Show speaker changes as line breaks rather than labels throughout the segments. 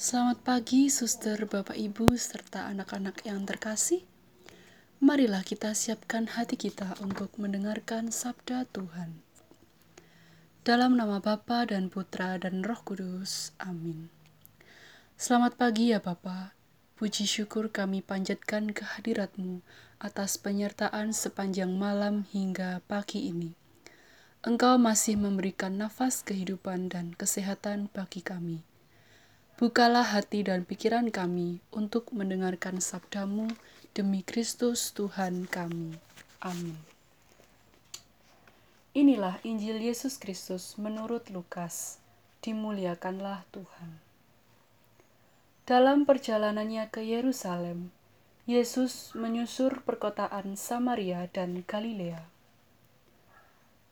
Selamat pagi, suster, bapak, ibu, serta anak-anak yang terkasih. Marilah kita siapkan hati kita untuk mendengarkan sabda Tuhan. Dalam nama Bapa dan Putra dan Roh Kudus. Amin. Selamat pagi ya Bapa. Puji syukur kami panjatkan kehadiratmu atas penyertaan sepanjang malam hingga pagi ini. Engkau masih memberikan nafas kehidupan dan kesehatan bagi kami. Bukalah hati dan pikiran kami untuk mendengarkan sabdamu demi Kristus Tuhan kami. Amin. Inilah Injil Yesus Kristus menurut Lukas. Dimuliakanlah Tuhan. Dalam perjalanannya ke Yerusalem, Yesus menyusur perkotaan Samaria dan Galilea.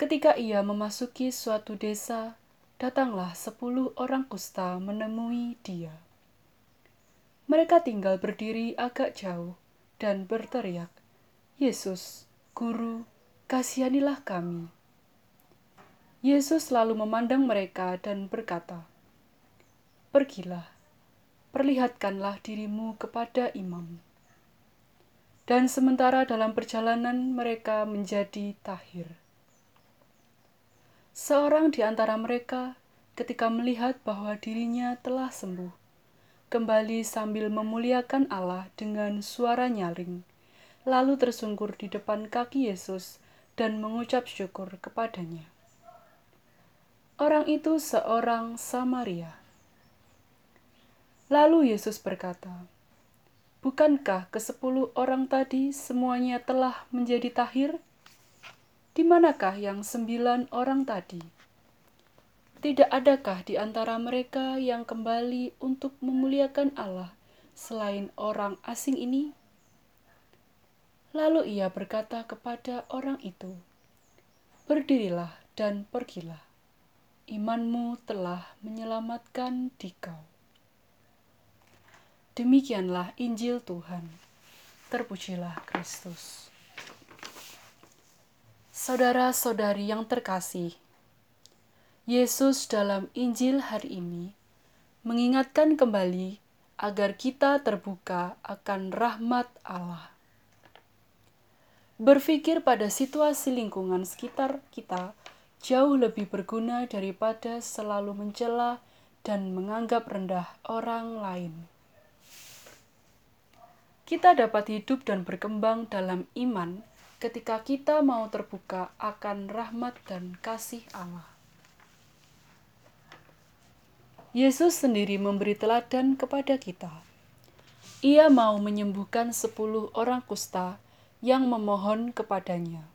Ketika ia memasuki suatu desa, datanglah sepuluh orang kusta menemui dia. Mereka tinggal berdiri agak jauh dan berteriak, Yesus, Guru, kasihanilah kami. Yesus lalu memandang mereka dan berkata, Pergilah, perlihatkanlah dirimu kepada imam. Dan sementara dalam perjalanan mereka menjadi tahir. Seorang di antara mereka, ketika melihat bahwa dirinya telah sembuh, kembali sambil memuliakan Allah dengan suara nyaring, lalu tersungkur di depan kaki Yesus dan mengucap syukur kepadanya. Orang itu seorang Samaria. Lalu Yesus berkata, Bukankah kesepuluh orang tadi semuanya telah menjadi tahir? Di manakah yang sembilan orang tadi? Tidak adakah di antara mereka yang kembali untuk memuliakan Allah selain orang asing ini? Lalu ia berkata kepada orang itu, "Berdirilah dan pergilah. Imanmu telah menyelamatkan dikau." Demikianlah Injil Tuhan. Terpujilah Kristus. Saudara-saudari yang terkasih, Yesus dalam Injil hari ini mengingatkan kembali agar kita terbuka akan rahmat Allah. Berpikir pada situasi lingkungan sekitar kita jauh lebih berguna daripada selalu mencela dan menganggap rendah orang lain. Kita dapat hidup dan berkembang dalam iman ketika kita mau terbuka akan rahmat dan kasih Allah. Yesus sendiri memberi teladan kepada kita. Ia mau menyembuhkan sepuluh orang kusta yang memohon kepadanya.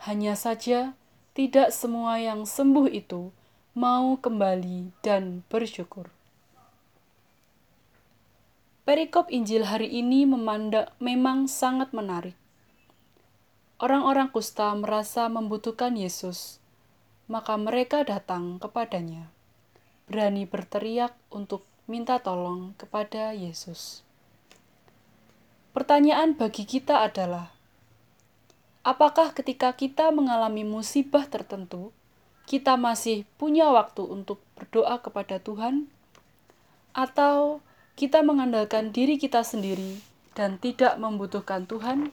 Hanya saja, tidak semua yang sembuh itu mau kembali dan bersyukur. Perikop Injil hari ini memandang memang sangat menarik Orang-orang kusta merasa membutuhkan Yesus, maka mereka datang kepadanya, berani berteriak untuk minta tolong kepada Yesus. Pertanyaan bagi kita adalah: apakah ketika kita mengalami musibah tertentu, kita masih punya waktu untuk berdoa kepada Tuhan, atau kita mengandalkan diri kita sendiri dan tidak membutuhkan Tuhan?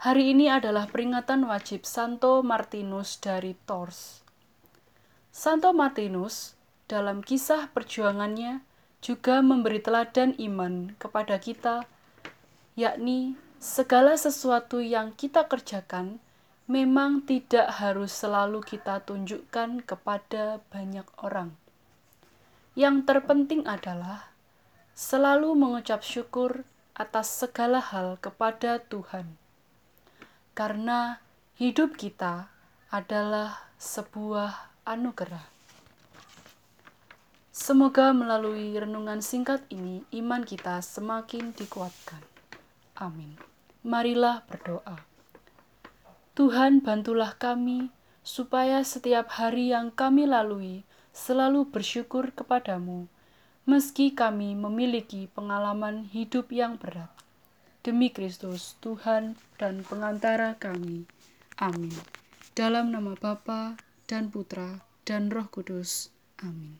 Hari ini adalah peringatan wajib Santo Martinus dari Tours. Santo Martinus dalam kisah perjuangannya juga memberi teladan iman kepada kita, yakni segala sesuatu yang kita kerjakan memang tidak harus selalu kita tunjukkan kepada banyak orang. Yang terpenting adalah selalu mengucap syukur atas segala hal kepada Tuhan karena hidup kita adalah sebuah anugerah. Semoga melalui renungan singkat ini iman kita semakin dikuatkan. Amin. Marilah berdoa. Tuhan, bantulah kami supaya setiap hari yang kami lalui selalu bersyukur kepadamu, meski kami memiliki pengalaman hidup yang berat demi Kristus Tuhan dan pengantara kami. Amin. Dalam nama Bapa dan Putra dan Roh Kudus. Amin.